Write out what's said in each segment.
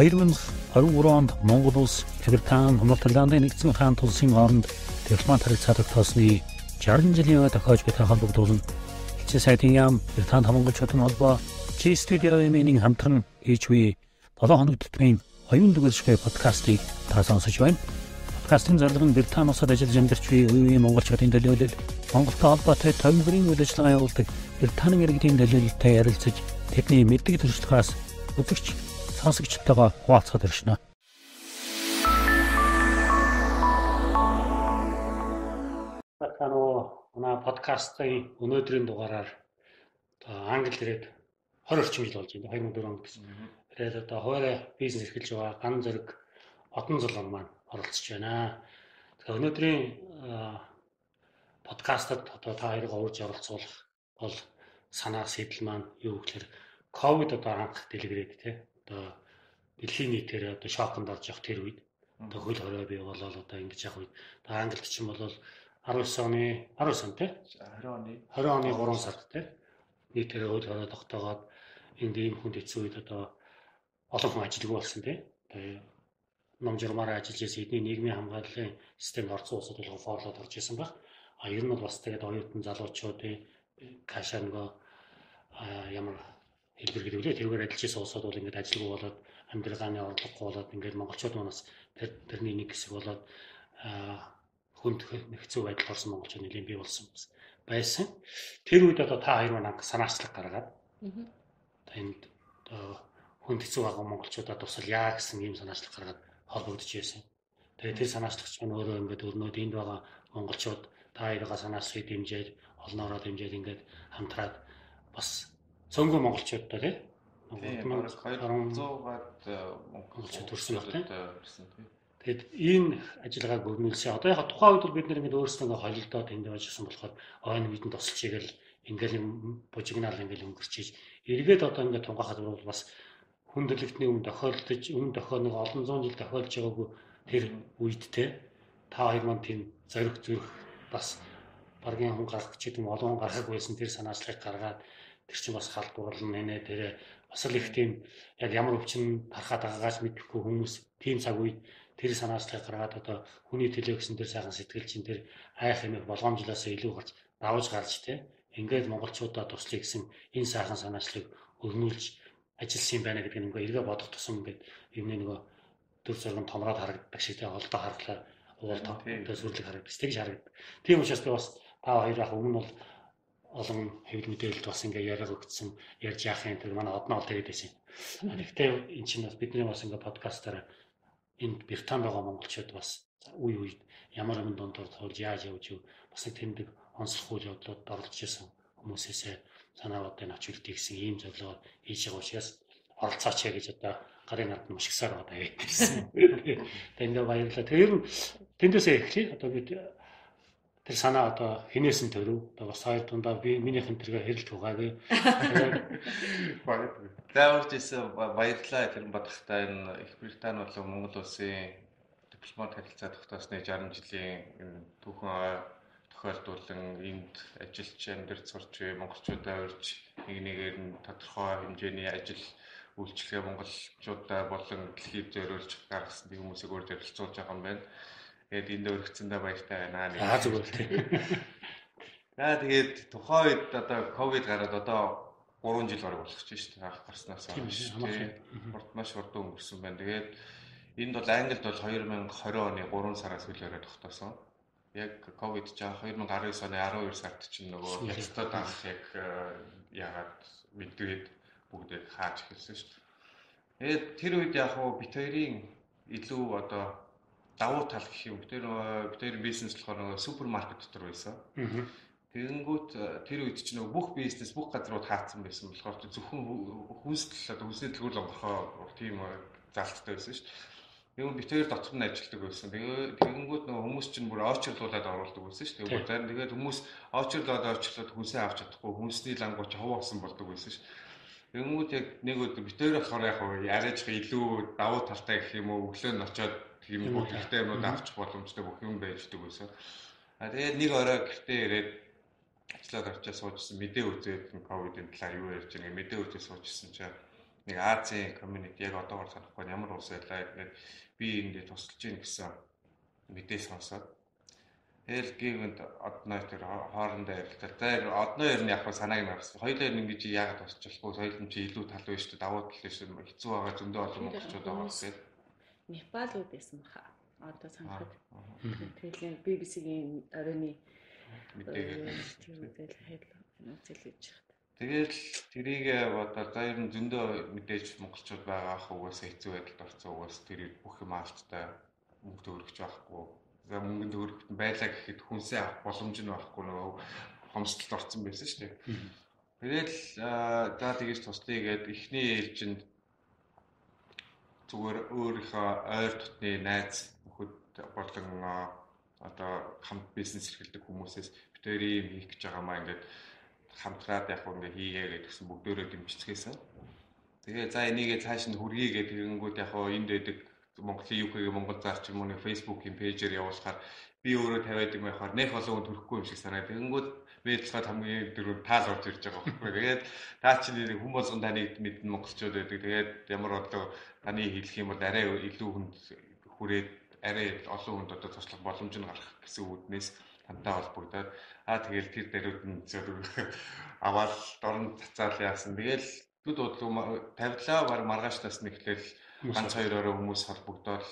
2023 онд Монгол улс Британи, Норвегийн нэгдсэн хаан тулсын хооронд дипломат харилцааг тоосны 60 жилийн өмнө тохиож буй холбогдуулан хичээл сайтын яам Британи хамгаалчдын холбоо Чи студиогийн хамтран хийж буй 7 хоног төтмийн оюун дүгэлшгүй подкастыг та сонсож байна. Подкастын зарлага нь Британи улсад ажиллаж амьдарч буй үеийн монголчуудын төлөөлөл Монголтой холбоотой төвлөрийн үйл ажиллагаа явуулдаг Британи иргэдийн төлөөлөлтэй ярилцаж тэдний мэддэг туршлагаас үзэгч сонсогчтойгоо хуваалцахад иршнэ. Батано манай подкастын өнөөдрийн дугаараар англи хэлээр 20 орчим жил болж байна. 2004 онд гэсэн. Тэгээд одоо хуваарай бизнес эрхэлж байгаа ган зэрэг одон зулган маань оролцож байна. Тэгэхээр өнөөдрийн подкастад одоо та хоёрыг урьж оролцуулах бол санаа сэтэл маань юу гэхээр ковид одоо анх дэлгэрээд тий одоо дэлхийн нийтээр одоо шоконд орж явах тэр үед одоо хөл хорой бий болол одоо ингэж явах үед. Одоо Англид ч юм бол 19 оны 19 он тий 20 оны. 20 оны 3 сард тий нийтээр хөл хорой тогтоогоод энд ийм хүнд хэцүү үед одоо олон хүн ажилгүй болсон тий одоо ном журмаараа ажиллаж байсан эдний нийгмийн хамгааллын системд орсон улсууд бол форлоод орж исэн баг. А ер нь бол бас тэгээд оюутан залуучуудын кашаа нөгөө ямар хэлбэр гэдэг үлээ тэргээр ажиллаж улсууд бол ингээд ажилгүй болоод амьдралгааны орлогогүй болоод ингээд монголчууд манаас тэр тэрний нэг хэсэг болоод хүнд хэцүү байдал орсон монголчууд нэлийн бий болсон байсан. Тэр үед одоо та хоёр маань санаачлаг гаргаад энд хүнд хэцүү байгаа монголчуудад тусал яа гэсэн ийм санаачлаг гаргаад холбогдож байсан. Тэгээд тэр санаачлагч маань өөрөө ингээд өрнөд энд байгаа монголчууд та хоёроо санаачлыг дэмжиж олноороо дэмжиж ингээд хамтраад бас цөөнгөө монголчуудтай тийм 200-аад э, монголчууд төрсэн баг тийм. Тэгэд энэ ажиллагааг өрнүүлсэн. Одоо яг тухайн үед бид нэр ингэ өөрсдөө ингээ холилдоо тэнд байжсэн болохоор ойн бидэн тосолч игээл ингээл бужигнаал ингээл өнгөрчиж эргээд одоо ингээ тунгахад бол бас хүндрэлтний өмнө тохиолдож өмнө тохионог олон зуун жил тохиолж байгаагүй тэр үед те та хоёр маань тийм зориг зүрх бас баргийн хүн гарах гэдэг юм олон гарах байсан тэр санаачлалыг гаргаад тэр чинь бас халдварлан нэ тэр бас л их тийм яг ямар өвчин тархаад байгаагаас мэдэхгүй хүмүүс тийм цаг үед тэр санаачлалыг гаргаад одоо хүний төлөө гэсэн тэр сайхан сэтгэл чинь тэр айх хэмээх болгоомжлоос илүү гарч давж гарч те ингээд монголчуудаа туслая гэсэн энэ сайхан санаачлалыг өрнүүлж ажилласан юм байна гэдэг нь ингээ эргээ бодох тусам ингээд юмны нөгөө төр зургийн томроод харагддаг шиг те олдоо харахлаа уул тоо сүрлэг харагддаг тэгж харагддаг. Тийм учраас би бас та хоёр ах өмнө бол олон хэвлэл мэдээлэлд бас ингээ яриаг өгсөн ярьж яах юм тэр манай одноо тэгээд байсан. Гэхдээ эн чинь бас бидний бас ингээ подкастаар энд Британи байгаа монголчууд бас үе үед ямар юм дондор туулж яаж явж юу бас тэмдэг онцлох үйл явдлууд оролцож исэн хүмүүсээсээ санаа бодыг авч үлдээ гэсэн ийм зөвлөгөө хийж байгаа учраас оролцооч яа гэж одоо гарын ард нь мушгсаар байгаа байсан. Тэгээд ингээ баярлалаа. Тэр нь тэндээсээ эхлэе. Одоо бид тэр санаа одоо хинээс нь төрөв. Одоо бас хоёр дундаа би минийхэн тэргээ хэрэлж угаагүй. Зааварч исэн баярлалаа тэр бодохтой энэ Их Британи болон Монгол улсын дипломат харилцаа тогтоосны 60 жилийн энэ түүхэн тохиолдуулан энд ажиллаж амьдарч сурч монголчуудаа урьж нэг нэгээр нь тодорхой хэмжээний ажил үйлчлэгээ монголчуудаа болон дэлхийд зориулж гаргасан хүмүүсийг өөр ярилцуулж байгаа юм байна. Тэгээд энд өргөцсөндөө баяртай байна. Аа зүгээр тийм. За тэгээд тухайн үед одоо ковид гараад одоо 3 жил бараг ч шүү дээ. Анх гарснаас хойш тийм. Урд маш урд өнгөрсөн байна. Тэгээд энд бол Англид бол 2020 оны 3 сараас хөлөөрөө тогтоосон. Яг ковид жаа 2019 оны 12 сард чинь нөгөө хятадд анх яг э, яагаад мэдгээд бүгдээ хааж эхэлсэн шүү дээ. Тэгээд тэр үед яг хуу бит хоёрын илүү одоо давуу тал гэх юм. Тэр тэр бизнес болохоор супермаркет дотор байсан. Тэгэнгүүт э, тэр үед чинь нөгөө бүх бизнес бүх газрууд хаацсан байсан болохоор зөвхөн хүнстэл одоо хүнсний төлөв онгорхоо тийм э, залттай байсан шүү дээ. Тэгвэл бит хоёр дотор нь ажилладаг байсан. Тэгэнгүүт нөгөө хүмүүс чинь бүр очрлуулад оруулдаг байсан шүү дээ. Зарим тэгээд хүмүүс очрлоод очрлоод хүнсээ авч чадахгүй хүнсний лангууч хов болсон болдог байсан шүү. Тэгэнгүүт яг нэг өдөр бит хоёр болохоор яг арайж илүү давуу талтай гэх юм уу өглөө нь очоод тийм бүх ихтэй юмуд авчих боломжтой бүх юм байждаг байсан. А тэгээд нэг орой гэртээ ирээд ажиллаад очиж суужсэн мэдээ үзээд ковидын талаар юу ярьж байгаа мэдээ үзээд суужсэн чинь нэг Азийн community яг одоогор санахгүй ямар улс байлаа тэгээд би энд тусалж ийн гэсэн мэдээ сонсоод Тэгэл гівэнд одноо тэр хоорондоо ярилцлаа. За одноо ер нь яг санааг нь гаргасан. Хоёулаа нь ингэж яагаад тусчихгүй соёл юм чи илүү тал байж шүү давуу тал биш хэцүү байгаа зөндөө олон монголчууд байгаа гэсэн. Непал уу байсан баха. Одоо санахад. Тэгэл BBC-ийн оройны тэр үйл хайрлаа үзэлж байгаа. Тэгэл тэрийг бодоо за ер нь зөндөө мэдээж монголчууд байгаа ах угаасаа хэцүү байдалд орсон угаас тэр бүх юм аалттай мөнгө төгрөгч байхгүй. За мөнгөнд төгрөгт байлаа гэхэд хүнсээ авах боломж нь байхгүй нөгөө хомсдолд орсон байсан шүү дээ. Тэгэл за тэгэж туслая гээд эхний ээлжинд зүгээр өөрийнхөө ойр дотны найз нөхөд болон одоо хамт бизнес эрхэлдэг хүмүүсээс битээр юм хийх гэж байгаамаа ингээд хамтраад яг ингээ хийгээ гэдгсэн бүгдөө дэмжицгээсэн. Тэгээ за энийгээ цааш нь хүргэе гэдэг тэгэнгүүт яг хоо энд байдаг Монголын UK-ийн Монгол зарч юм уу Facebook-ийн пэйжээр явуулахаар би өөрөө тавиад юм байхаар нэх олон төрөхгүй юм шиг санаа. Тэгэнгүүт мэдлэгэд хамгийн дөрөв таал орж ирж байгаа байхгүй. Тэгээд таа чи нэг хүн болгон таныг мэднэ монголчууд байдаг. Тэгээд ямар одоо таны хэлэх юм бол арай илүү хүнд хүрээд арай олон хүнд одоо туслах боломж нь гарах гэсэн үүднээс тантай холбогдоод аа тэгэл тэр даруйд нь зөв аваад дорн цацаал яасан. Тэгэл төд бодлого тавилаа баг маргааш тас нэхлээл ганц хоёр орой хүмүүс холбогдоод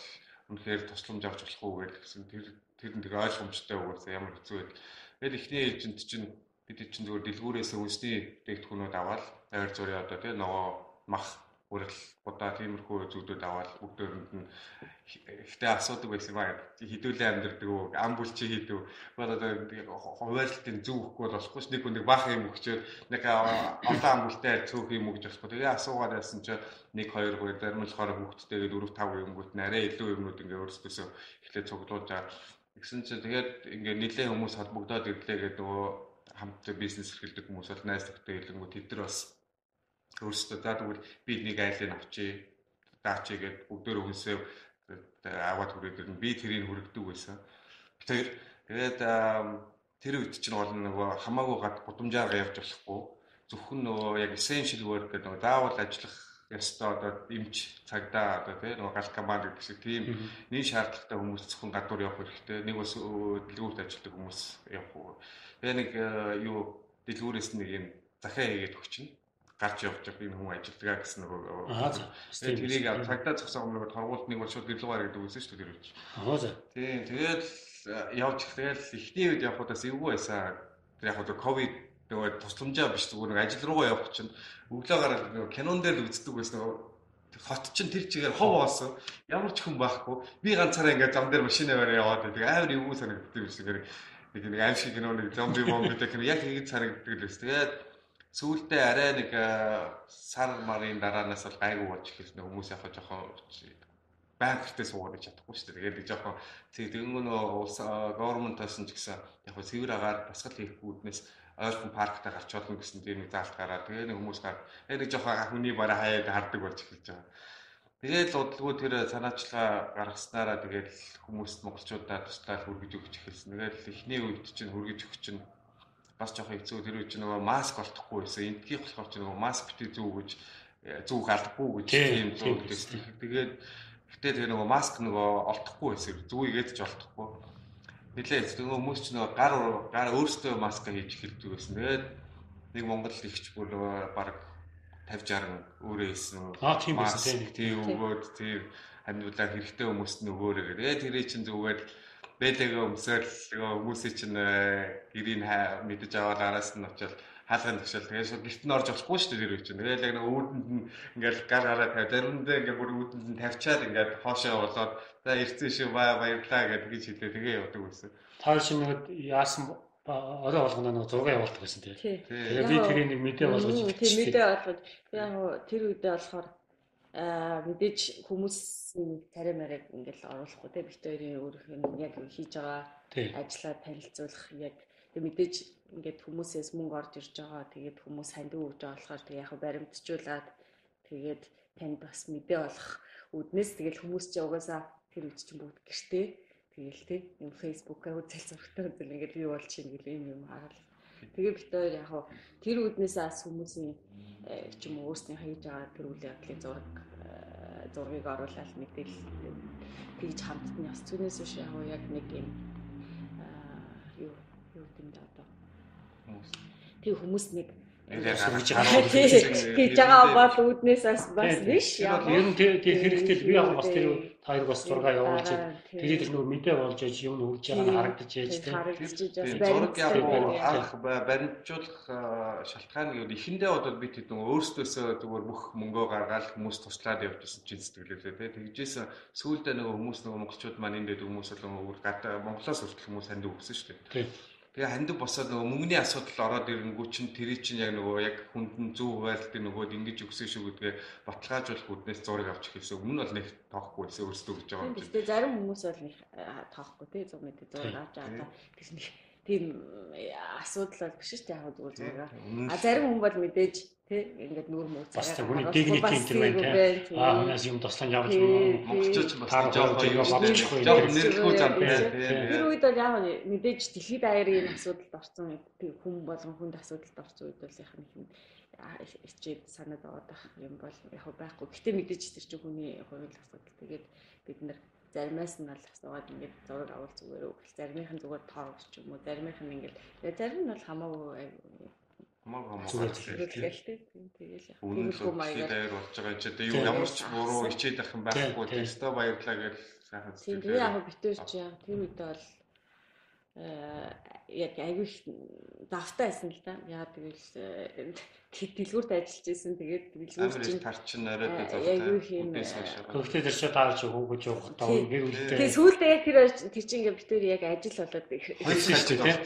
үнэхээр тусламж авч болох уу гэсэн тэр тэр нэг ойлгомжтой угаасаа ямар хэцүү байд. Тэгэл эхний ээлжинд чинь бид чинь зөвхөн дэлгүүрээс үнсний дээгтхүүнүүд аваад ойр зургийн одоо тий нөгөө мах үрэл удаа тиймэрхүү зүйлүүд аваад бүгдөөрэнд нь ихтэй асуудаг байсан ба. Хідүүлээ амьдэрдэг үү ам бүлчи хийдэг одоо хуваарлтын зөв өгөхгүй бол болохгүй ш. Нэг хүн нэг баах юм өгчөөд нэг олон ам бүлтэй цөөх юм өгж болохгүй тэгээ асуугаад байсан чи нэг хоёр гоо дармлахаар хүүхдтэйгээ дөрөв тав юмгүйт нарай илүү юмнууд ингээ өөрсдөөсөө эхлээд цуглуулж байгаа гэсэн чи тэгээд ингээ нэлээд хүмүүс холбогдоод ирлээ гэдэг нөгөө хамт бизнес эрхэлдэг хүмүүс бол найз нөхдөд хэлэнгүү тэд нар бас өөрсдөө за тэгвэл би нэг айлыг авчи даачи гэд бүгдөө өгнсөө аваад хүрээд ирнэ. Би тэрийг хүрэгдэг байсан. Тэр тэгээд тэр үед чинь бол нөгөө хамаагүй гад гудамжаар явж болохгүй. Зөвхөн нөгөө яг essential work гэдэг нөгөө заавал ажиллах ёстой одоо эмч цагдаа одоо тийм нөгөө гал команд гэдэг шиг тийм нэг шаардлагатай хүмүүс зөвхөн гадуур явах хэрэгтэй. Нэг бас дэлгүүрт ажилладаг хүмүүс явах. Тэгээ нэг юу дэлгүүрээс нэг юм захиа хийгээд өгчнө гарч явж байгаа энэ хүн ажилтгаа гэсэн нөгөө тэрийг цагдаа зогсоогоо нөгөө торгуулт нэг бол шууд гэрлүүгээр гэдэг үсэн шүү дээ тэр үуч. Аа за. Тийм тэгэл явж тэгэл эхний үед явхудаас эвгүй байсан. Тэр яг одоо ковид нөгөө тусламжаа биш зүгээр нэг ажил руугаа явах чинь өглөө гараад нөгөө кинон дээр л үздэг байсан нөгөө хот чинь тэр чигээр хов боосон ямар ч хүн байхгүй. Би ганцаараа ингээд зам дээр машинаар яваад байдаг. Амар эвгүй санагддаг юм шиг. Нэг нэг аим шиг кино нэг зомби бомби гэх юм. Яг ингэ санагддаг л байсан. Тэгээд сүүлдээ арай нэг сар марын дараанаас бол гайгүй болж эхэлсэн хүмүүс яг жоохон банк гэртээ суугаад гэж чадахгүй шүү дээ. Тэгээд жоохон тэгэнгөө нөө улс government-аас ч гэсэн яг хөө цэвэр агаар басгал хийхгүйднээс ойлгон парктаа гарч болно гэсэн тийм нэг заалт гараад тэгээ нэг хүмүүс гар нэг жоохон хүний бараа хаяад хардаг болж эхэлж байгаа. Тэгээд л удалгүй тэр санаачлага гаргаснараа тэгээд хүмүүст монголчуудаа туслаад хүргэж өгч эхэлсэн. Тэгээд эхний үед чинь хүргэж өгч чинь бас жоох хэцүү тэр үуч нөгөө маск олдохгүй байсан. Эндгий болохоор ч нөгөө маск битгий зүг гэж зүг алдахгүй гэж тийм зүг гэсэн. Тэгээд гэтээ тэр нөгөө маск нөгөө олдохгүй байсан. Зүгийгээд ч олдохгүй. Нилээ нөгөө хүмүүс ч нөгөө гар гар өөрсдөө маска хийж эхэлдэг байсан. Тэгээд нэг Монгол ихч бүр нөгөө баг 50 60 өөрөө хийсэн. Аа тийм байсан тийм өгөөд тийм амьдуулаа хэрэгтэй хүмүүст нь өгөөрэй. Тэгээд тэрий чинь зүгээр бэлэгээ өмсөөл хүмүүсийн чинь э, гэрийг мэдэж аваад араас нь очил хаалгын төгшөл тэгээд шууд гэрт нь орж болохгүй шүү дээ тэр үе чинь. Тэгээд яг нэг үүдэнд нь ингээл гар гараа тавь заримдаа ингээд бүр үүдэнд нь тавьчаад ингээд хоошоо болоод за ирцэн шүү баа баярлаа гэдэг гэж хэлээ тэгээ явдаг байсан. Та шиг нэг яасан орой болгоно нэг зураг явуулдаг гэсэн тийм. Тэгээд би тэрийг нэг мэдээ болгож тийм мэдээ болгож яг тэр үедээ болохоор мэдээж хүмүүс царай мараг ингээл оруулахгүй те. Бит хоёрын өөрийнх нь яг хийж байгаа ажлаа танилцуулах яг тэг мэдээж ингээд хүмүүсээс мөнгө орж ирж байгаа. Тэгээд хүмүүс ханд өгж байгаа болохоор тэг яг баримтжуулаад тэгээд танд бас мэдээ болох үднээс тэгэл хүмүүс ч угаасаа тэр үуч чинь бүгд гэртээ. Тэгэл те юм аа үзэл зургтай үзэл ингээд юу болж чинь гэл юм юм хаал Тэгээ бид хоёр яг тэр үднээс бас хүмүүсийн э, ч юм уу өөрсдийн хийж байгаа тэр үйл явдлын зураг зургийг оруулаад мэдээлэл тэгж хамтд нь бас түүнээс биш яг яг нэг юм юу юу гэдэг одоо? Хүмүүс. Тэг хүмүүс нэг хийж байгаа хийж байгаа бол үүднээс бас биш яг ер нь тэр хэрэгтэй би яг бас тэр хоёр бас зураг явуулж тэгээд тэр нөгөө мэдээ болж аж юм үрж байгаа нь харагдаж яж тийм зураг яг анх баримтжуулах шалтгаан гэвэл эхэндээ бодоод бид хэд нөгөө өөрсдөөсөө зүгээр бүх мөнгөө гаргаад хүмүүс туслаад явжсэн чинь сэтгэлээсээ тийм тэгжээсэн сүүлдээ нөгөө хүмүүс нөгөө монголчууд маань энд дэд хүмүүс бол нөгөө гадаа Монголоос хүртэл хүмүүс ханд өгсөн шүү дээ Тэгээ хандив босоод нөгөө мөнгөний асуудал ороод ирэнгүү чинь тэр чинь яг нөгөө яг хүндэн зөв хуваалтын нөгөөд ингэж өгсөн шүү гэдгээ баталгаажуулах үднээс зураг авч ирсэн. Өмнө нь бол нэг тоохгүй байсан өөрсдөө гэж байгаа юм чинь. Тэгээ зарим хүмүүс бол нэг тоохгүй тий зөв мэд зураг авч байгаа. Тэр нэг тийм асуудал бол биш шүү дээ яг зүгээр зураг. А зарим хүн бол мэдээж Тэ ингээд нүүр мөр цагаа. Бас хүний техник юм тэр байна те. Аа хүнээс юм туслан явж монголчууд ч бас жоохон жоохон нэрлэхгүй зам байна. Тэр үед бол яг мэдээж дэлхийд даяарын асуудалд орсон хүн болон хүнд асуудалд орсон үед бол яг нэг хичээд санаад аваад байх юм бол яг байхгүй. Гэтэ мэдээж тэр чинь хүний хувийн асуудал. Тэгээд бид нар заримаас нь бол асуугаад ингээд зураг авал зүгээр үү. Заримийнх нь зүгээр тоо ч юм уу. Заримийнх нь ингээд зарим нь бол хамаагүй Хамаагүй хамаагүй тэгэл тэгэл яг үнэхээр маягаар. болж байгаа тэг юу ямар ч буруу хичээд ах юм байхгүй. теста баярлаа гэж сайхан зүгт. Тэгээ яг битүүр чи яг тэр үедээ бол яг аягүй давтаа байсан л да. Яа тэгэл э, дэлгүүрт ажиллаж исэн тэгээд дэлгүүр чинь тар чинь оройд. Аягүй юм. Гэхдээ тэр чинь таарч хөөгөж явах таа гэр бүлтэй. Тэгээд сүүлдээ яг тэр тэр чинь ингээ битүүр яг ажил болоод хэлсэн шүү дээ.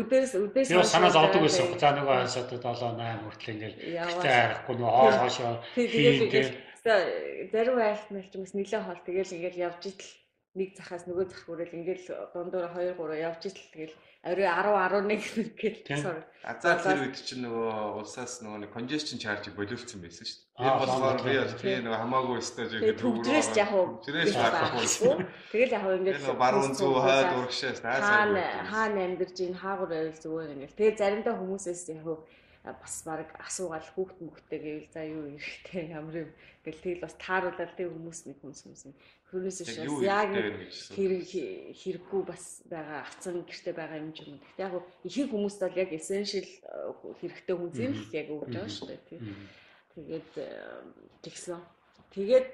Өдөөс өдөөс Тэр санаа зовдөг байсан. За нөгөө хасаад 7 8 хүртэл ингээ гэтээ харахгүй нөгөө хоол хоошоо. Тэгээд зарим айлт мэл ч бас нилээ хоол тэгэл ингээл явж идэл нэг захаас нөгөө зах хүрэл ингээл дундуур 2 3 явж идэл тэгэл орой 10 11 гэж сар. Азаа тэр үед чинь нөгөө улсаас нөгөө нэг congestion charge боловцсон байсан шүү дээ. Тэр болохоор би бол тий нөгөө хамаагүй өстой жигээ төвдрээс яг уу. Тэрээс байхгүй. Тэгэл яг уу ингээд баруун зүү хойд урагшаас хаана хаана амьдарч ийн хаагур байвал зүгээр ингээд. Тэгээ заримдаа хүмүүсээс яг уу бас баг асуугаал хүүхд мөхтэй гэвэл за юу ирэхтэй ямар юм гэл тэгэл бас тааруулаад тэг хүмүүс нэг хүнс хүнс Түүнээс шээс яг хэрэг хэрэггүй бас байгаа авцсан гэрте байгаа юм ч юм. Гэхдээ яг ихэнх хүмүүст бол яг essential э, хэрэгтэй хүн зэм л яг өгч байгаа шүү дээ тий. Тэгээд тэгсэн. Тэгээд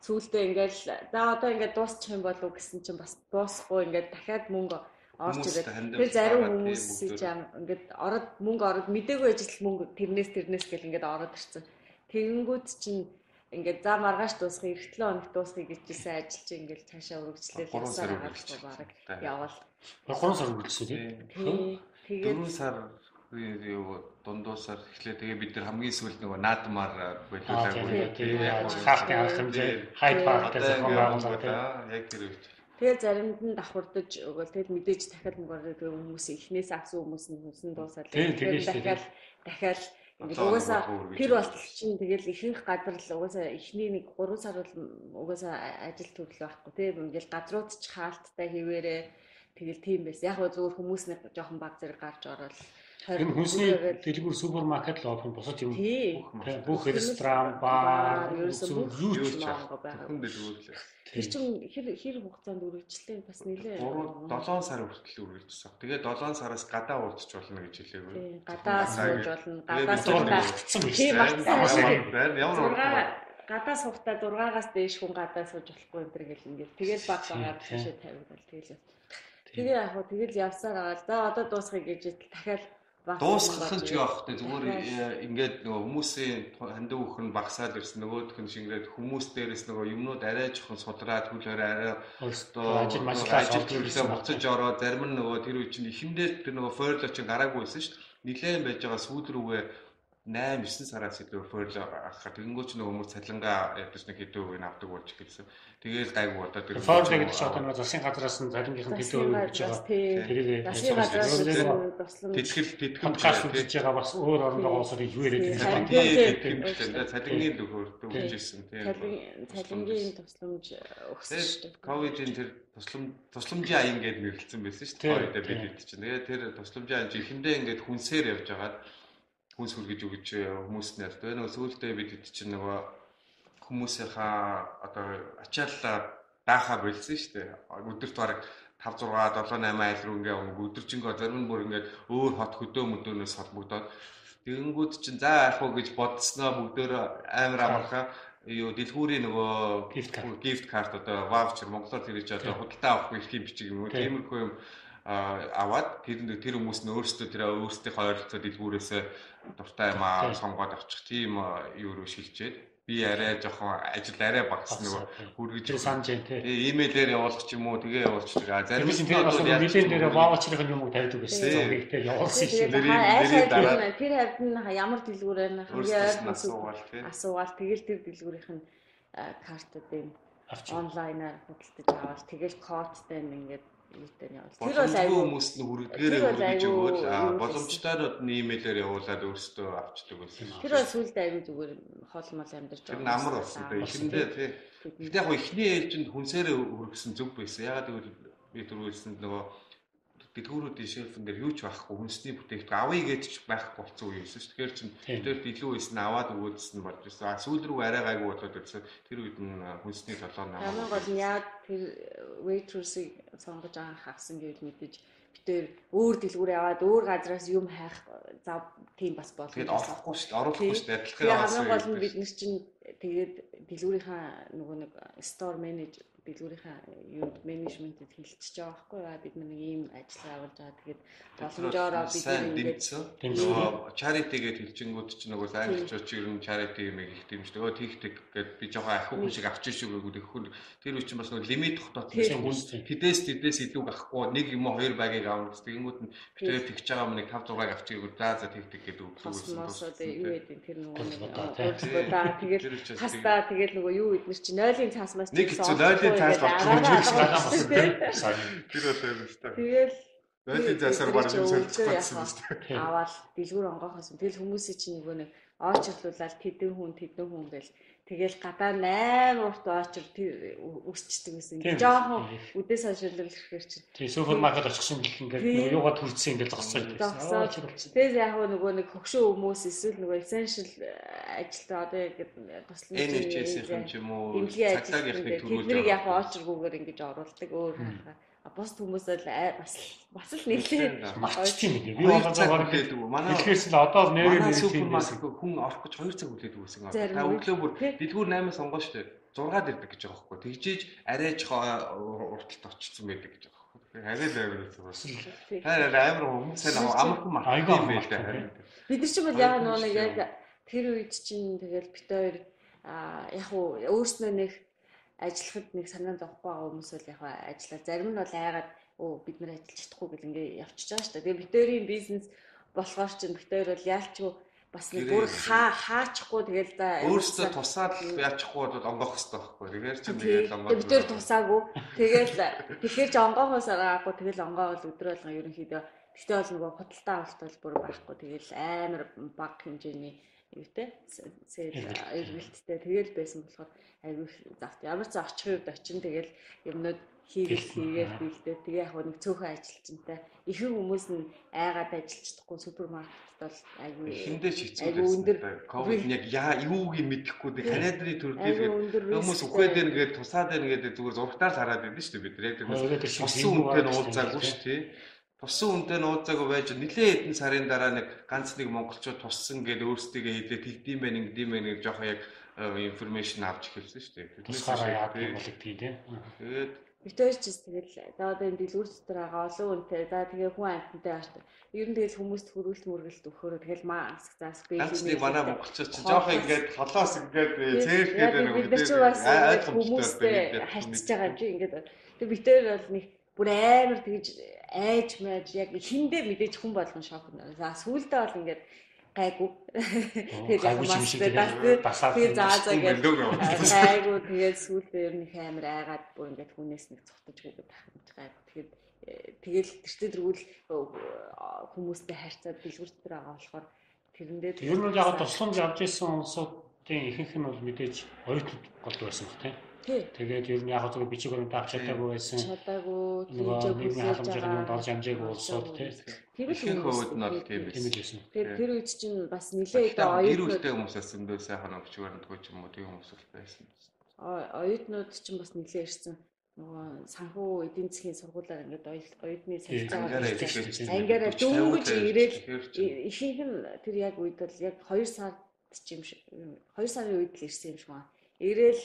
сүүлдээ ингээл за одоо ингээд дуусчих юм болов гэсэн чинь бас дуусахгүй ингээд дахиад мөнгө орж ирээд тэр зарим хүмүүс чинь ингээд ороод мөнгө ороод мдээгүй ажил мөнгө тэрнээс тэрнээс гэл ингээд ороод ирсэн. Тэгэнгүүт чинь ингээд за маргааш дуусах эртлээ хоног дуусахыг гэжсэн ажил чинь ингээд цаашаа өргөжлөл явсаар байгаа баг. явал. 3 сар үргэлжлсэн тийм тэгээд 4 сар юу дундуусаар эхлэе тэгээ бид нар хамгийн сүүлд нөгөө наадмаар болиулаагүй тийм хаалтын арга хэмжээ. Хайд парктай зохион байгуулалт яг тэр үед Тэгээ заримд нь давхурдаж өгөөл. Тэгэл мэдээж дахиад мөнгөөр тэгээ хүмүүс ихнээс авсан хүмүүс нь хүсэн дуусаад дахиад дахиад Ингээд угаасаа тэр болтол чинь тэгэл ихэнх газар л угаасаа эхний нэг 3 сар бол угаасаа ажил төрлөө байхгүй тийм ингээд газрууд ч хаалттай хിവэрэ тэгэл тийм байсан. Яг гоо зүгээр хүмүүс нэг жоохон баг зэрэг гарч ороод Энэ хүнсний дэлгүүр супермаркет л юм босод юм. Бүх ресторан, бар, юу ч. Хүн дэлгүүр л. Тэр чинь хэр хэр хугацаанд үргэлжлээ бас нэлээ 3 7 сар хүртэл үргэлжсэн. Тэгээ 7 сараас гадаа урдч болно гэж хэлээгүй. Гадаа сууж болно. Гадаа суугдсан биш. Байна. Ямар гадаа суугтаа 6-аас дээш хүн гадаа сууж болохгүй энэ гэл ингээд тэгэл баг багаар тийшээ тавигдал тэгэл. Тэгээ яг хөө тэгэл явсаар байгаа. За одоо дуусгая гэж дахиад дуусгах нь ч яахтай зүгээр э, ингээд нөгөө хүмүүсийн хандив өөх нь багасаад ирсэн нөгөөх нь шингээд хүмүүс дээрээс нөгөө юмнууд арай жоохон судраад хүлээр арай өөртөө ажил ажиллаж төлөвлөө буцаж ороо зарим нь нөгөө тэр үе чинь ихэндээ тэр нөгөө фойрло чинь гараагүй байсан шүү дээ. Нилээн байж байгаа сүүл рүүгээ 8 9 сараас илүү referral авахаар. Тэгэнгүүт ч нөгөө хүмүүс цалингаа ядаж нэг хэдэн үгийг авдаг болж гэлсэн. Тэгээл гайгүй бодоод тэр referral гэдэг чинь одоо нөгөө засгийн газраас нь цалингийнх нь хэдэн үгийг өгч байгаа. Тэрийг засгийн газраас тэтгэл подкаст үзэж байгаа бас өөр орнд байгаа улсууд юу яриад байгаа. Юм бэ? Цалингийн төгөөр өгчээсэн тийм. Цалингийн тусламж өгсөн шүү дээ. Ковидын тэр туслам тусламжийн аян гэдээ нэрлэлсэн байсан шүү дээ. Ковидд бид хэд чинь. Тэгээ тэр тусламжийн аян ихэндээ ингээд хүнсээр явж байгаад хүнс хүргэж өгч хүмүүст нарт байна. Сүүлдээ бид хэд чинь нөгөө хүмүүсийнхаа одоо ачааллаа даахаа болсон шүү дээ. Өдөрт бараг 5 6 7 8 айл руу ингээ өдөржингөө зарим нь бүр ингээ өөр хот хөдөө мөдөөнөөс холбогдоод тэгэнгүүт чинь за яах вэ гэж бодсноо бүгдөө амар амархаа юу дэлгүүрийн нөгөө gift card. одоо voucher монголоор тэр гэж одоо худалдаа авах их юм бичиг юм уу? Тиймэрхүү юм аваад тэр тэр хүмүүс нь өөрсдөө тэр өөрсдийнхөө ойролцоо дэлгүүрээс дуртай юм аа сонгоод авчих тийм юу руу шилжээд би арай жоохон ажил арай багс нөгөө хүргэж санаж байна тий. Имэйлээр явуулах ч юм уу тэгээ явуулчих. Зарим нь тэр бас нэлээд дээр ваучрын юм уу тавьдаг байсан. Зургийг тий явуулсан шиг. Тэр тэр хавьд нь ямар дэлгүүрээр нь хамгийн асуугаал тэгэл тэр дэлгүүрийнх нь картуудыг онлайнаар худалдаж аваад тэгэл кодтай ингээд юутай нь явуул. Тэр бол аюу хүмүүст нь хүрдгээрээ хүргэж өгөөл боломжтойрод нь имэйлээр явуулаад өөрсдөө авчдаг байсан. Тэр бол сүлд аюу зүгээр хоол мол амьдарч байгаа. Тэр намар болсон. Эхэндээ тий. Гэтэ яг ихний ээлжинд хүнсээрээ хүргэсэн зүг байсан. Ягаад гэвэл би түрүүлсэнд нөгөө дэлгүүрүүдийн шелфэн дээр юу ч байхгүй хүнсний бүтээгдэхүүн авъя гэж ч байхгүй болсон үе байсан шүү. Тэгэхээр чинь тэр илүү байсан аваад өгөөдсөн нь болж байсан. А сүүл рүү арай гайгүй болоод ирсэн. Тэр үед нь хүнсний толгой намаа. Хамгийн гол нь яг тэр waitress-ыг сонгож байгаа хагсан гэвэл мэдээж битээр өөр дэлгүүр яваад өөр газраас юм хайх зав тийм бас болох. Тэгээд орохгүй шүү дээ. Оруулахгүй шүү дээ. Адилхан. Хамгийн гол нь бид нар чинь тэгээд дэлгүүрийнхаа нөгөө нэг store manager дэлгүүрийнхаа юунд менежментэд хилчиж байгаа байхгүй яа бид нэг ийм ажиллагаа явуулж байгаа. Тэгээд боломжоор бид ингээд гэж хэлжингүүд чинь нөгөө англичууд чи ер нь charity юм их дэмждэг. Өө тийх тэг гэд би жоохон ахихгүй шиг авчих шүү гэдэг хүн. Тэр үчин бас нөгөө лимит тогтоосон хүн тэдээс тэдээс илүү авахгүй нэг юм уу хоёр багийг гэсэн. Тэгэнгүүт нь битээ тэгж байгаа юм нэг 5 6-ыг авчих гэвэл за за тэг тэг гэдэг үг үүсэн юу гэдэг тэр нөгөө тэгээд хастаа тэгээд нөгөө юу эднэр чи 0-ын цаасмаас нэг хэцүү 0-ийн цаас болчихсон байгаа болсон тийм. Тэр бол юм шүү дээ. Тэгэл Нойлын засаар баг юм солилцох гэсэн шүү дээ. Аваад дэлгүүр онгохоос тэгэл хүмүүсийн чинь нөгөө нэг очрлуулаад тэдэн хүн тэдэн хүн гэл тэгэл гадаа 8 урт очр өсчдөг гэсэн. Жохон үдээс хаширлал гэхээр чинь. Тийм супермаркет очихсан гэх ингээд юугаа төрсөн ингээд зогсож байсан. Тэгээс яг нөгөө нэг хөгшөө хүмүүс эсвэл нөгөө essential ажилтаа одоо яг туслан NHS-ийн ч юм уу цагтаагийнхны төлөвлөлт. Тэднийг яг очргүйгээр ингэж оруулдаг өөр хаа бус хүмүүс бол бас бас л нэлээд марчт юм би болоо заагаар хэлдэг. Манай хэлхээс л одоо нэрээ нэр супермаркет хүн орох гэж 2 цаг хүлээдэг байсан. Та өглөө бүр дэлгүүр 8-аас онгоо штэ 6-аад ирдэг гэж байгаа байхгүй. Тэгжээж арайч урталт очсон байдаг гэж байгаа байхгүй. Арай л амар бас. Харин амар хүмүүс сайн амархан маркет юм байл та. Бид нар ч бол яг нэг яг тэр үед чинь тэгэл бит хоёр яг уу өөрснөө нэг ажиллахад нэг санаанд авахгүй байгаа хүмүүс бол яг ажиллаа. Зарим нь бол айгаад өө бид нар ажиллаж чадахгүй гэл ингээ явчихж байгаа шүү дээ. Тэгээ битэрийн бизнес болохоор ч битэр бол яалчгүй бас нэг бүр хаа хаачихгүй тэгэл за өөрөөсөө тусаад яачихгүй бол онгоох хэрэгтэй байхгүй. Тэгэхээр чи нэг онгоо. Битэр тусаагүй. Тэгэл тэгэхээр ч онгоохоос агаагүй тэгэл онгоо бол өдрө болгон ерөнхийдөө Гэхдээ бол нөгөө худалдаа авалт бол бүр байхгүй. Тэгэл амар баг хэмжээний юутэй эргэлттэй. Тэгэл байсан болохоор айгүй завт. Ямар ч очих үед очин тэгэл юмнууд хийгээл хийгээл бэлдээ тэгээ яг нэг цөөхөн ажилчинтай. Ихэнх хүмүүс нь айгаад ажиллаж чадахгүй супермаркетт бол айгүй эхэндээ өндөр. ковид яг яа юуг юм мэдэхгүй дээ канадрын төрөлд хүмүүс үхээд байна гэдэг тусаад байна гэдэг зүгээр зургатаар хараад байдаг шүү дээ бид яг тэр тосон үнтэй уулзаагүй шүү дээ тусан үнтэй нууцаагүй байж нилээ хэдэн сарын дараа нэг ганц нэг монголчууд туссан гэдэг өөрсдөө хэлээ тэгдэм байх ингэдэм байх нэг жоохон яг информашн авч эхэлсэн шүү дээ. Тусгаараа яадаг болдог тийм. Тэгээд Битэрч тэгэл за одоо энэ дэлгүүр дотор байгаа олон үнтэй за тэгээ хүн амьтантай ааш. Ер нь тэгэл хүмүүст хөрвүүлт мөргөлт өгөхөөр тэгэл маск заас бий. Ганц нэг манай монголчууд ч жоохон ингээд холоос ингээд цээрхгээд байна. Бид ч бас хүмүүстэй харьцаж байгаа юм чи ингээд тэг битэр бол нэг бүр амар тэгж айж мэж яг хиндэ мэдээж хүн болгон шок нэ. За сүүлдээ бол ингээд гайгүй. Тэгээд юм шиг тэгээд заа заа гэдэг гайгүй тэгээд сүүлдээ ер нь их амар айгаад бүр ингээд хүнээс нэг цухтаж гүгээд тахын гайгүй. Тэгээд тэгэл тэртээ тэргүүл хүмүүстэй харьцаад дэлгүртэр байгаа болохоор тэрэндээ ер нь яг тусламж авч ирсэн хүмүүсийн ихэнх нь бол мэдээж оюутнууд гол байсан баг тийм Тэгээд ер нь яг зөв бичиг баримт авч чадаагүй байсан. Чадаагүй. Нөгөө нийгмийн халамжийн юмд орж амжаагүй улсууд тийм. Тэр л хөвд нь бол тийм байсан. Тэгээд тэр үед чинь бас нилээ одоо оюутнууд гэр бүлтэй хүмүүс байсан дөө сайхан өгч баримтгүй ч юм уу тийм хүмүүс байсан. Оюутнууд чинь бас нилээ ирсэн нөгөө санхүү эдийн засгийн сургуулаар ингээд оюутны солилцоо ангаараа дөнгөж ирээл ихэнх нь тэр яг үед бол яг 2 сард ч юм шиг 2 сарын үед л ирсэн юм шиг байна. Ирээл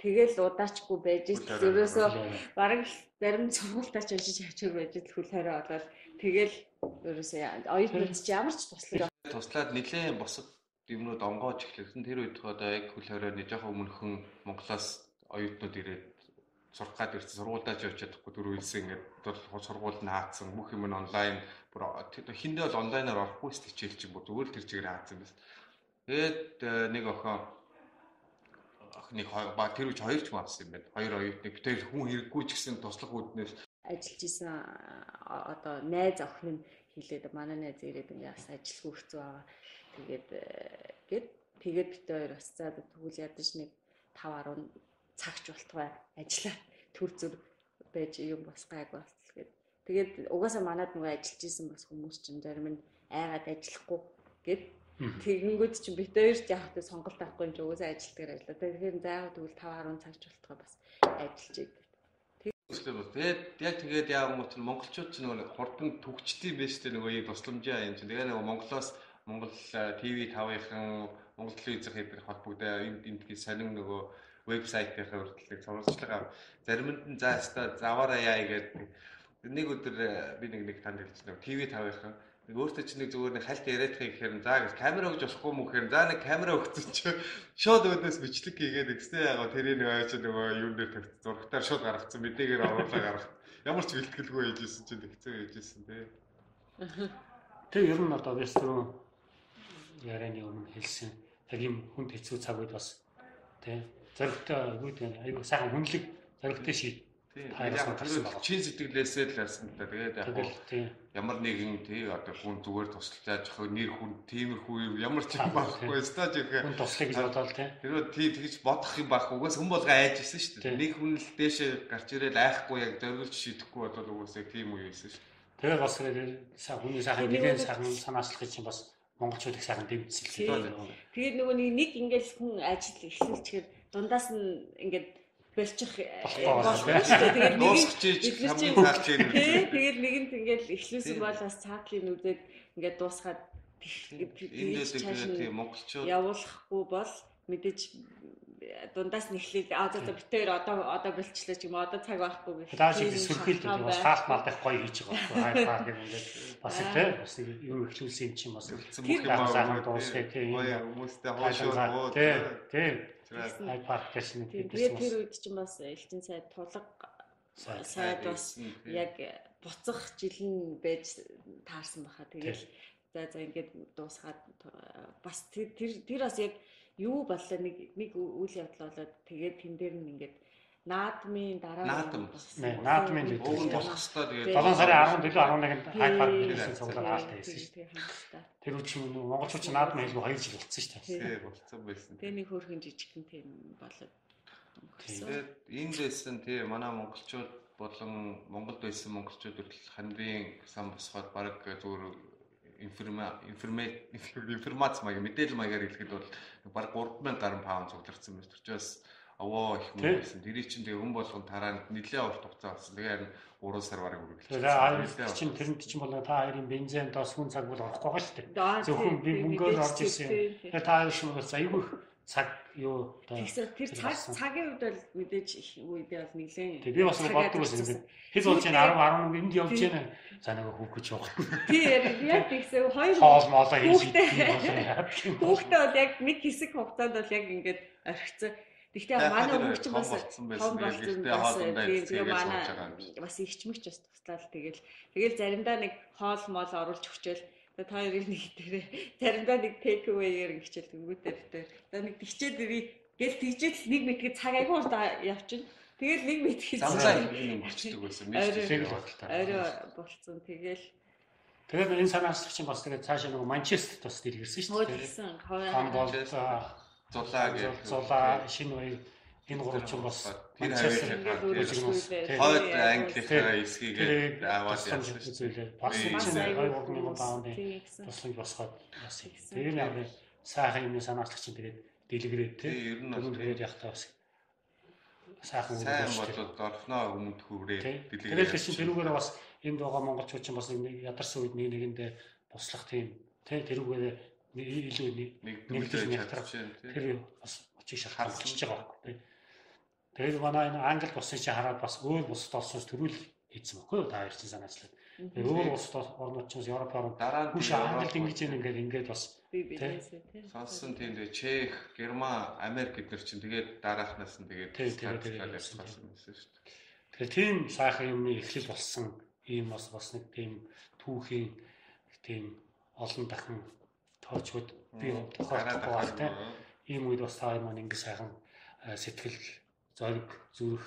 Тэгэл удаачгүй байж л ерөөсөө бараг зарим сургуультаа ч уншиж хачиг байж л хөл хорой болоод тэгэл ерөөсөө оюутнууд ч ямар ч туслах туслаад нэлээд босод юмнууд онгоож эхлэсэн тэр үед одоо яг хөл хоройны жоохон өмнөхөн Монголоос оюутнууд ирээд сурах гад ирсэн сургуульдаа ч явж чадахгүй дөрөв хэлсэн ингээд бол сургууль нь хаацсан бүх юм нь онлайн бүр хиндээ бол онлайнаар орохгүй хичээл чинь бүр зүгээр тэр чигээр хаацсан байсан. Тэгээд э, нэг охин нэг ба тэр үеч хоёр ч мавсан юм байна. Хоёр оюутны битээр хүн хэрэггүй ч гэсэн туслах үүднээс ажиллаж исэн одоо найз охин нь хэлээд манай найз ирээд ингээ бас ажилгүй хэцүү байгаа. Тэгээд э, гээд тэгээд бит хоёр бас за тэгвэл ядаж нэг 5 10 цагч болтугай ажиллаа төр зүр байж юм бас гайг бас гээд тэгээд угаасаа манад нөгөө ажиллаж исэн бас хүмүүс чинь зарим нь айгаад ажиллахгүй гээд Тэгэнгүүт чинь бит хоёрт яг тэ сонголт авахгүй юм чи угаасаа ажилтгаар ажиллаа. Тэгэхээр заавал тэгвэл 5 10 цагч болтгоо бас ажиллаж идэв. Тэгээд яг тэгээд яа юм бол монголчууд ч нөгөө хурдан төгчдөө биш тэ нөгөө юм тусламжаа юм чинь. Тэгээ нөгөө Монголоос Монгол ТV5-ын Монгол телевизийн хэдэр холбогдоо энд эндгийн сонин нөгөө вебсайтын хүртэл сурвалжлага заримд нь за хаста заваараа яа гэдэг нэг өдөр би нэг нэг танд хэлсэн ТV5-ын Нэг өөртөө чи нэг зүгээр нэг хальт яриад хай гэхээр за гэж камера өгч болохгүй мүү гэхээр за нэг камера өгсөн чи шууд өөдөөс бичлэг хийгээд гэстэй ягаа тэрийг нэг аяч нөгөө юун дээр тавьц зургатаар шууд гаргацсан мэдээгээр оруулаа гаргах. Ямар ч бэлтгэлгүй хийжсэн чинь тэгцээ хийжсэн тий. Тэг ер нь одоо вестрон ярианы өмнө хэлсэн яг юм хүнд хэцүү цаг үед бас тий зоригтой үүд айгу сайхан хүнлэг зоригтой шийд яг чин сэтгэлээсээ л ярьсан та. Тэгээд яг ямар нэгэн тий одоо хүн зүгээр тусалж ах нэр хүн тиймэрхүү ямар ч юм байхгүй стаж их. Хүн туслах гэж бодоод тий. Тэр тий тэгж бодох юм байхгүй. Угаас хүн болго айж исэн шүү дээ. Нэг хүн л дээшээ гарч ирээд айхгүй яг зориулж шидэхгүй бодоод угаасаа тийм үе байсан шүү Тэгээд бас сайн хүний сайхан нэгэн сайхан санаачлах чинь бас монголчууд их сайхан дэмжсэн. Тэгээд нөгөө нэг ингээл хүн ажил эхлүүлчихээр дундаас нь ингээд болчих болох шүү дээ. Тэгээд нэг хамгийн таалж ирнэ. Тэгээд нэгэнт ингээл эхлүүлсэн бол бас цаатлын нүдэд ингээд дуусгаад энд л тийм монголчууд явуулахгүй бол мэдээж дундаас нэхлийг аа за битээр одоо одоо болчлоо ч юм одоо цаг байхгүй гэх. Дааш их сүрхийлж бас хаалт малдах гоё хийж байгаа байхгүй. Хай пар гэдэг бас тийм бас юу ихлүүлсэн юм чинь бас тэр сайхан дуусгах тийм хүмүүстэй хоошоо тийм тийм Хайд парк гэсэн тэгээд тэр үед чинь бас элчин сайд тулга сайд бас яг буцах жил нь байж таарсан баха. Тэгээд за за ингээд дуусгаад бас тэр тэр бас яг юу боллоо? Нэг нэг үйл явдал болоод тэгээд тэн дээр нь ингээд наадмын дараа наадам наадмын өвөн болох хэвээр тэгээд 7 сарын 17 11-нд хайд парк гэсэн цуглаан хаалт хийсэн шүү дээ. Тэр үчи монголчууд ч наадмын хэлгүй 2 жил болсон шүү дээ. Тийм болсон байсан. Тэгээ нэг хөөрхөн жижигхэн тийм болоод Тэгээд энд байсан тийм манай монголчууд болон Монголд байсан монголчууд хүртэл хандын сан босгоод баг зүгээр информа информац маяг мэдээлэл маягаар хэлэхэд бол баг 3000 гаруй паунд цугларсан байна. Тэр чинь овоо их мөн байсан. Тэрий чинь тэгээ хүн болгон тараа нэлээд урт хугацаа болсон. Тэгээ харин 3 сар бараг үргэлжлэж. Тэгээ чинь тэрэнд чинь бол та хоёрын бензин дос хүн цаг бол орохгүй байгаа шүү дээ. Зөвхөн би мөнгөөр орж ирсэн. Тэгээ та хоёр шиг бас айгүй цаг юу тэгэхээр тэр цаг цагийн үед бол мэдээж их үед бол нэлээд Тэг би бас боддог байсан ингээд хэд болж байна 10 11 энд явж байна за нэг хүүх гэж явах. Тий яг тэгсэн хоёр хийж хүүхдээ бол яг нэг хэсэг хугацаанд бол яг ингээд орхицсан Гэхдээ манай өвч бас том болсон байсан. Тэгээ манай бас ихчмэгч бас туслаад тэгэл тэгэл заримдаа нэг хоол моол оруулж өгчөөл та хоёрын нэг дээрээ заримдаа нэг take away-ээр хичээл тэнгүүтээ битээр. Тэгээ нэг тэгчээд ирээ гэл тэгжээд нэг мэдгээ цаг айгүй урт явчихна. Тэгэл нэг мэдгээ замлаа юм болчдөг байсан. Мэдээ бодолтой. Арай болцсон. Тэгэл Тэгээд энэ санаачлагч бас тэгээд цаашаа нөгөө Манчестер бас дэлгэрсэн шүү дээ. Тэгсэн. Хамбол зулаа гэх. Зулаа шинэ үе энэ гурав ч бас Манчестер хойд Английнхаа эсхийгээ аваад явсан шүү дээ. Бас чинь 2 мянган паундын тусламж босгоод бас. Тэр яг сайхан юм санаачлагч чинь тэгээд дэлгэрээд тий. Ер нь бол тэгээд яг таа бас сайхан. Сайн болоод орхноо өмнөд хүрээ дэлгэрээд. Тэгээд чинь тэрүүгээрээ бас энд байгаа монголчууд чинь бас нэг ядарсан үед нэг нэгэндээ туслах тийм тий тэрүүгээрээ илүү нэгдэл нэгтрах тэр бас очиг шахарлаж байгаа байхгүй тий. Тэгээд манай энэ Англид болсон чинь хараад бас өөр бусад улсаас төрүүл хийсэн баггүй юу? Та ярьсан санаачлаад. Тэгээд өөр улсад орнууд ч бас Европ орнд хүш Англид ингэж ингээд ингээд бас сонсон тийм дээ. Чех, Герман, Америк гэдэр чинь тэгээд дараахнаас нь тэгээд тайлбарлаад явсан байсан шүү дээ. Тэгэхээр тийм сайхан юмны эхлэл болсон. Ийм бас бас нэг тийм түүхийн тийм олон дахин тоочгод би тохиолдох тийм ийм үед бас та маань ингэ сайхан сэтгэл зориг зүрх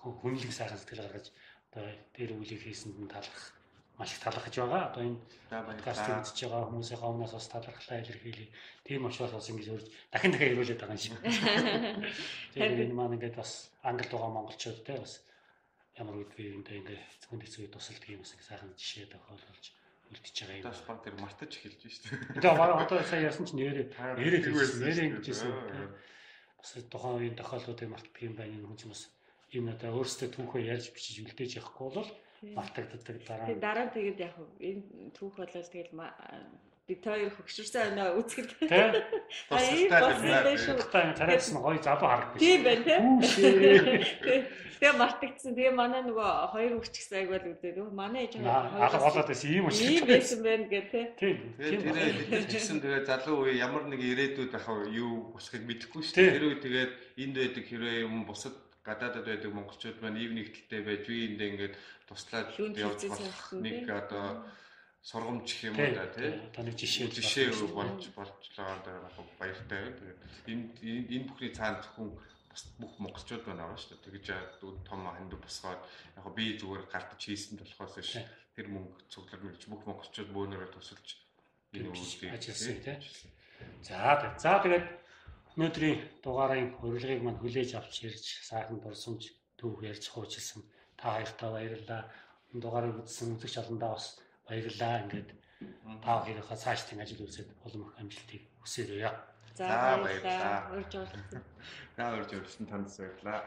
хүнлэг сайхан сэтгэл гаргаж одоо дээр үлийг хийсэнд нь талархах маш их талархаж байгаа. Одоо энэ подкастыг үзэж байгаа хүмүүсийн хавнаас бас талархлаа илэрхийлье. Тийм учраас бас ингэж үрж дахин дахин ирүүлээд байгаа юм шиг. Тэгээд энэ маань ингээд бас англи байгаа монголчууд те бас ямар үед би энэ ингээ зөвхөн хэцүү тусалдаг юм бас сайхан жишээ тохиолдолж үлдчихэж байгаа юм. Одоо баг тэр мартаж эхэлж шүү дээ. Тэгээ одоо сая яасан ч нэрээ нэрээ хэлсэн нэрээ ингэжсэн бас тухайн үеийн тохиолдлуудыг мартдаг юм байна юм хүмүүс юм надаа өөрсдөө түүхөө ярьж бичиж үлдээж явахгүй бол мартагддаг дараа. Тэгээ дараа нь тэгээд яг энэ түүх болол тэгээд бид хоёр хөгшөрсөн байна үзэхэд. Тийм. Аа ийм болсон шүү. Та тараас нь гоё залуу харагдав. Тийм байна тийм. Тэгээ мартагдсан. Тэгээ манай нөгөө хоёр хөгчгсөн аяг бол үзээд өө манай ээж алга болоод байсан ийм үү. Ийм байсан байна гэх тийм. Тийм. Тэгээ бид ч гэсэн тэгээ залуу үе ямар нэг ирээдүйд ахав юу босхыг мэдэхгүй шүү дээ. Тэр үе тэгээд энд байдаг хэрэг юм бусад гадаадад байдаг монголчууд маань ив нэгдэлтэй байж би энд ингээд туслаад явж болох нэг одоо сургамж гэх юм уу да тий. Таны жишээ жишээ болж байгаа яг баяртай байна. Тэгээд энэ энэ бүхний цаана зөвхөн бүх монголчууд байна аваа шүү дээ. Тэгэж том ханд босгоод яг би зүгээр гартаж хийсэн болохоос биш тэр мөнгө цуглар мэлж бүх монголчууд бөөнөрөө тусалж энэ үйлдэл ажилласан тий. За за тэгээд өнөөдрийн дугаарын урилгыг мань хүлээж авч ирж сайхан дурсамж түүх ярьж хуучилсан та хоёртаа баярлалаа. Энэ дугаарыг үзсэн үзэгч олондоо бас баярлалаа. Ингээд та хоёрынхаа цааш тийм ажил үзээд олон их амжилтыг хүсээрэй. За баярлалаа. Урьж орлоо. За урьж орлсон танд баярлалаа.